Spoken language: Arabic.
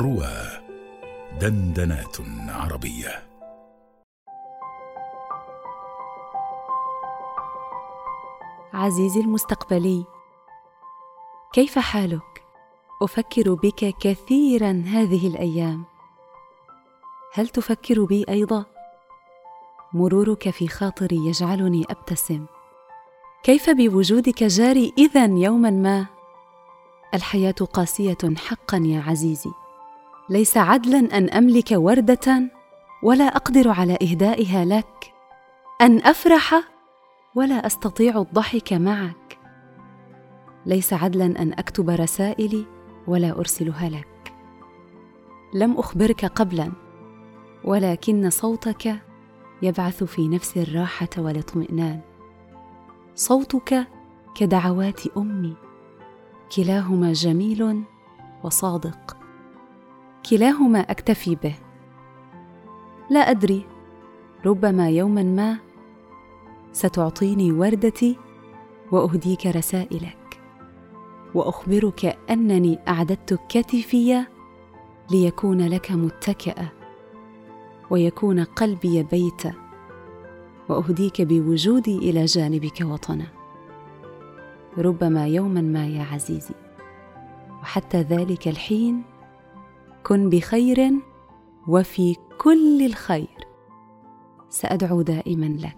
روى دندنات عربية. عزيزي المستقبلي كيف حالك؟ أفكر بك كثيرا هذه الأيام. هل تفكر بي أيضا؟ مرورك في خاطري يجعلني أبتسم. كيف بوجودك جاري اذا يوما ما؟ الحياة قاسية حقا يا عزيزي. ليس عدلا أن أملك وردة ولا أقدر على إهدائها لك. أن أفرح ولا أستطيع الضحك معك. ليس عدلا أن أكتب رسائلي ولا أرسلها لك. لم أخبرك قبلا ولكن صوتك يبعث في نفسي الراحة والاطمئنان. صوتك كدعوات أمي. كلاهما جميل وصادق. كلاهما أكتفي به. لا أدري ربما يوما ما ستعطيني وردتي وأهديك رسائلك. وأخبرك أنني أعددت كتفي ليكون لك متكئا ويكون قلبي بيتا وأهديك بوجودي إلى جانبك وطنا. ربما يوما ما يا عزيزي. وحتى ذلك الحين كن بخير وفي كل الخير. سأدعو دائما لك.